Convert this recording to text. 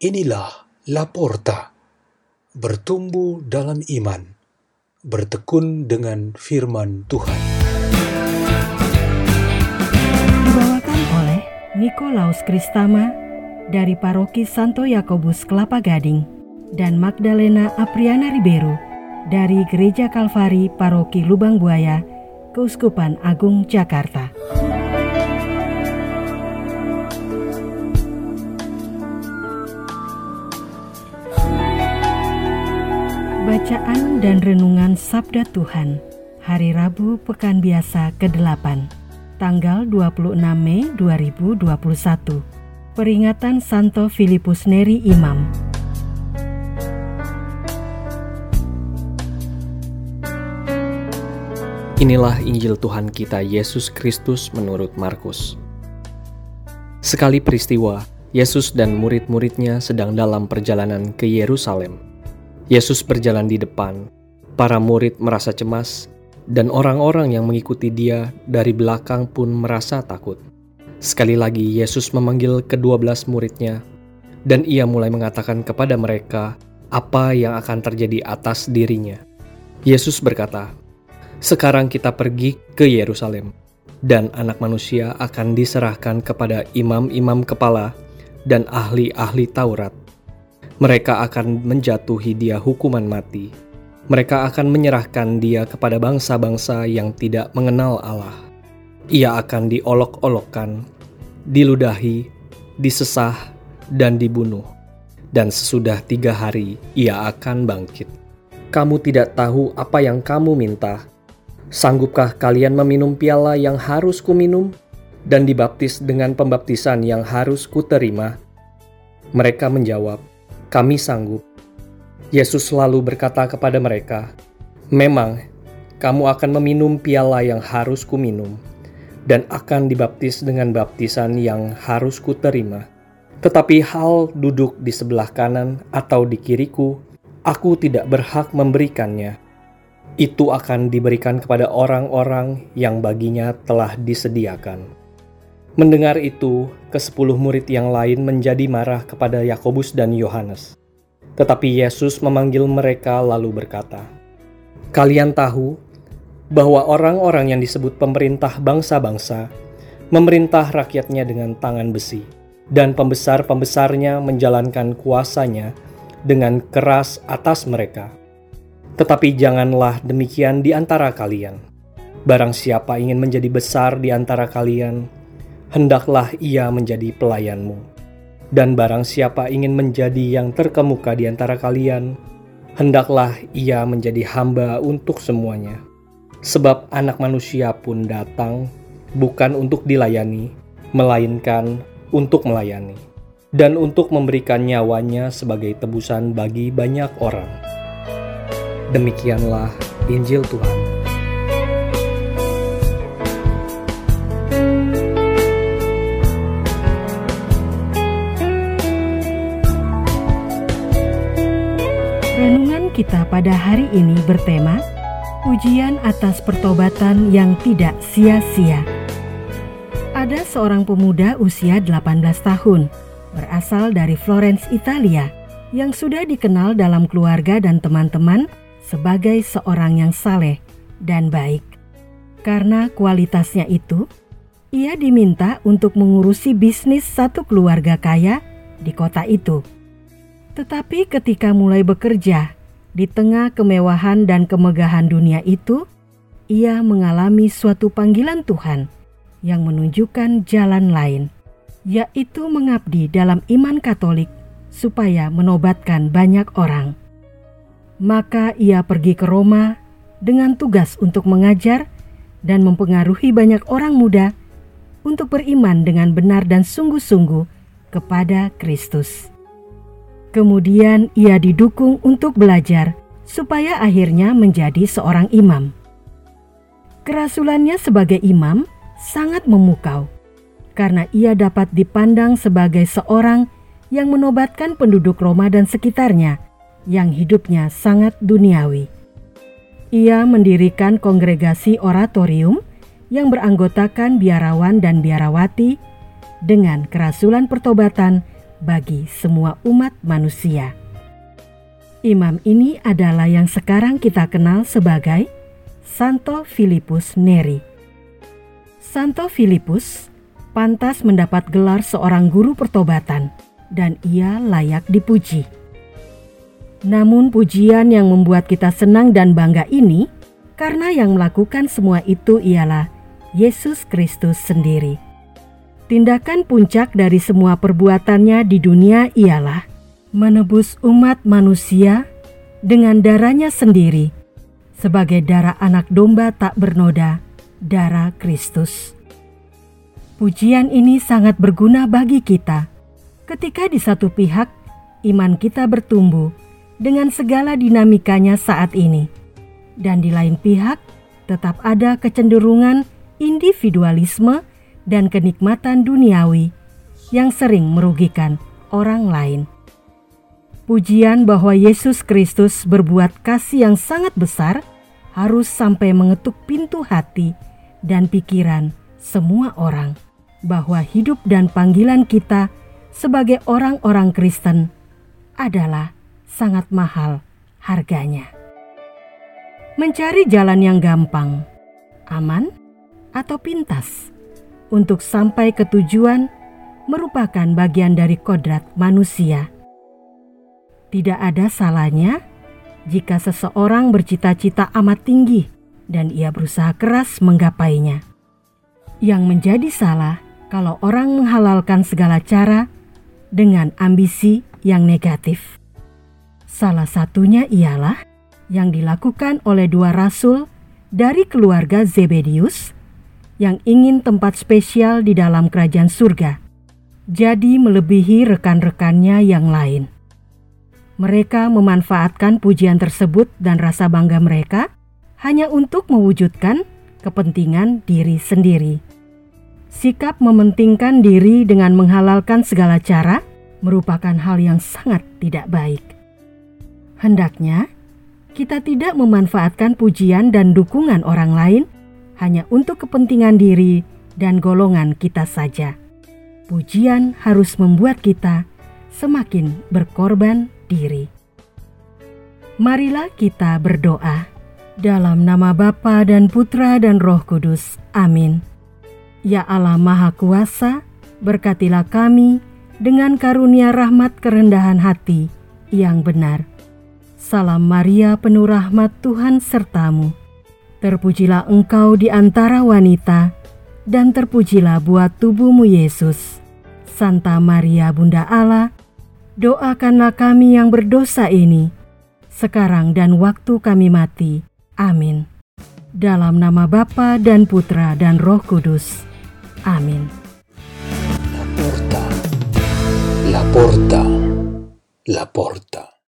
Inilah Laporta, bertumbuh dalam iman, bertekun dengan firman Tuhan. Dibawakan oleh Nikolaus Kristama dari Paroki Santo Yakobus Kelapa Gading dan Magdalena Apriana Ribeiro dari Gereja Kalvari Paroki Lubang Buaya, Keuskupan Agung Jakarta. Bacaan dan Renungan Sabda Tuhan Hari Rabu Pekan Biasa ke-8 Tanggal 26 Mei 2021 Peringatan Santo Filipus Neri Imam. Inilah Injil Tuhan kita Yesus Kristus menurut Markus. Sekali peristiwa, Yesus dan murid-muridnya sedang dalam perjalanan ke Yerusalem Yesus berjalan di depan. Para murid merasa cemas, dan orang-orang yang mengikuti Dia dari belakang pun merasa takut. Sekali lagi, Yesus memanggil kedua belas muridnya, dan Ia mulai mengatakan kepada mereka apa yang akan terjadi atas dirinya. Yesus berkata, "Sekarang kita pergi ke Yerusalem, dan Anak Manusia akan diserahkan kepada imam-imam kepala dan ahli-ahli Taurat." Mereka akan menjatuhi dia hukuman mati. Mereka akan menyerahkan dia kepada bangsa-bangsa yang tidak mengenal Allah. Ia akan diolok-olokkan, diludahi, disesah, dan dibunuh. Dan sesudah tiga hari, ia akan bangkit. Kamu tidak tahu apa yang kamu minta. Sanggupkah kalian meminum piala yang harus kuminum dan dibaptis dengan pembaptisan yang harus kuterima? Mereka menjawab, kami sanggup. Yesus selalu berkata kepada mereka, Memang, kamu akan meminum piala yang harus kuminum, dan akan dibaptis dengan baptisan yang harus kuterima. Tetapi hal duduk di sebelah kanan atau di kiriku, aku tidak berhak memberikannya. Itu akan diberikan kepada orang-orang yang baginya telah disediakan. Mendengar itu, kesepuluh murid yang lain menjadi marah kepada Yakobus dan Yohanes. Tetapi Yesus memanggil mereka lalu berkata, "Kalian tahu bahwa orang-orang yang disebut pemerintah bangsa-bangsa memerintah rakyatnya dengan tangan besi, dan pembesar-pembesarnya menjalankan kuasanya dengan keras atas mereka. Tetapi janganlah demikian di antara kalian. Barang siapa ingin menjadi besar di antara kalian, hendaklah ia menjadi pelayanmu. Dan barang siapa ingin menjadi yang terkemuka di antara kalian, hendaklah ia menjadi hamba untuk semuanya. Sebab anak manusia pun datang bukan untuk dilayani, melainkan untuk melayani, dan untuk memberikan nyawanya sebagai tebusan bagi banyak orang. Demikianlah Injil Tuhan. Kita pada hari ini bertema Ujian atas pertobatan yang tidak sia-sia. Ada seorang pemuda usia 18 tahun, berasal dari Florence, Italia, yang sudah dikenal dalam keluarga dan teman-teman sebagai seorang yang saleh dan baik. Karena kualitasnya itu, ia diminta untuk mengurusi bisnis satu keluarga kaya di kota itu. Tetapi ketika mulai bekerja di tengah kemewahan dan kemegahan dunia itu, ia mengalami suatu panggilan Tuhan yang menunjukkan jalan lain, yaitu mengabdi dalam iman Katolik supaya menobatkan banyak orang. Maka ia pergi ke Roma dengan tugas untuk mengajar dan mempengaruhi banyak orang muda untuk beriman dengan benar dan sungguh-sungguh kepada Kristus. Kemudian ia didukung untuk belajar supaya akhirnya menjadi seorang imam. Kerasulannya sebagai imam sangat memukau karena ia dapat dipandang sebagai seorang yang menobatkan penduduk Roma dan sekitarnya yang hidupnya sangat duniawi. Ia mendirikan kongregasi oratorium yang beranggotakan biarawan dan biarawati dengan kerasulan pertobatan bagi semua umat manusia. Imam ini adalah yang sekarang kita kenal sebagai Santo Filipus Neri. Santo Filipus pantas mendapat gelar seorang guru pertobatan dan ia layak dipuji. Namun pujian yang membuat kita senang dan bangga ini karena yang melakukan semua itu ialah Yesus Kristus sendiri. Tindakan puncak dari semua perbuatannya di dunia ialah menebus umat manusia dengan darahnya sendiri sebagai darah anak domba tak bernoda, darah Kristus. Pujian ini sangat berguna bagi kita ketika di satu pihak iman kita bertumbuh dengan segala dinamikanya saat ini, dan di lain pihak tetap ada kecenderungan individualisme dan kenikmatan duniawi yang sering merugikan orang lain pujian bahwa Yesus Kristus berbuat kasih yang sangat besar harus sampai mengetuk pintu hati dan pikiran semua orang, bahwa hidup dan panggilan kita sebagai orang-orang Kristen adalah sangat mahal harganya. Mencari jalan yang gampang, aman, atau pintas untuk sampai ke tujuan merupakan bagian dari kodrat manusia tidak ada salahnya jika seseorang bercita-cita amat tinggi dan ia berusaha keras menggapainya. Yang menjadi salah kalau orang menghalalkan segala cara dengan ambisi yang negatif. Salah satunya ialah yang dilakukan oleh dua rasul dari keluarga Zebedius yang ingin tempat spesial di dalam kerajaan surga, jadi melebihi rekan-rekannya yang lain. Mereka memanfaatkan pujian tersebut dan rasa bangga mereka hanya untuk mewujudkan kepentingan diri sendiri. Sikap mementingkan diri dengan menghalalkan segala cara merupakan hal yang sangat tidak baik. Hendaknya kita tidak memanfaatkan pujian dan dukungan orang lain hanya untuk kepentingan diri dan golongan kita saja. Pujian harus membuat kita semakin berkorban diri. Marilah kita berdoa dalam nama Bapa dan Putra dan Roh Kudus. Amin. Ya Allah Maha Kuasa, berkatilah kami dengan karunia rahmat kerendahan hati yang benar. Salam Maria penuh rahmat Tuhan sertamu. Terpujilah engkau di antara wanita, dan terpujilah buat tubuhmu Yesus. Santa Maria Bunda Allah, doakanlah kami yang berdosa ini, sekarang dan waktu kami mati. Amin. Dalam nama Bapa dan Putra dan Roh Kudus. Amin. La porta, la porta, la porta.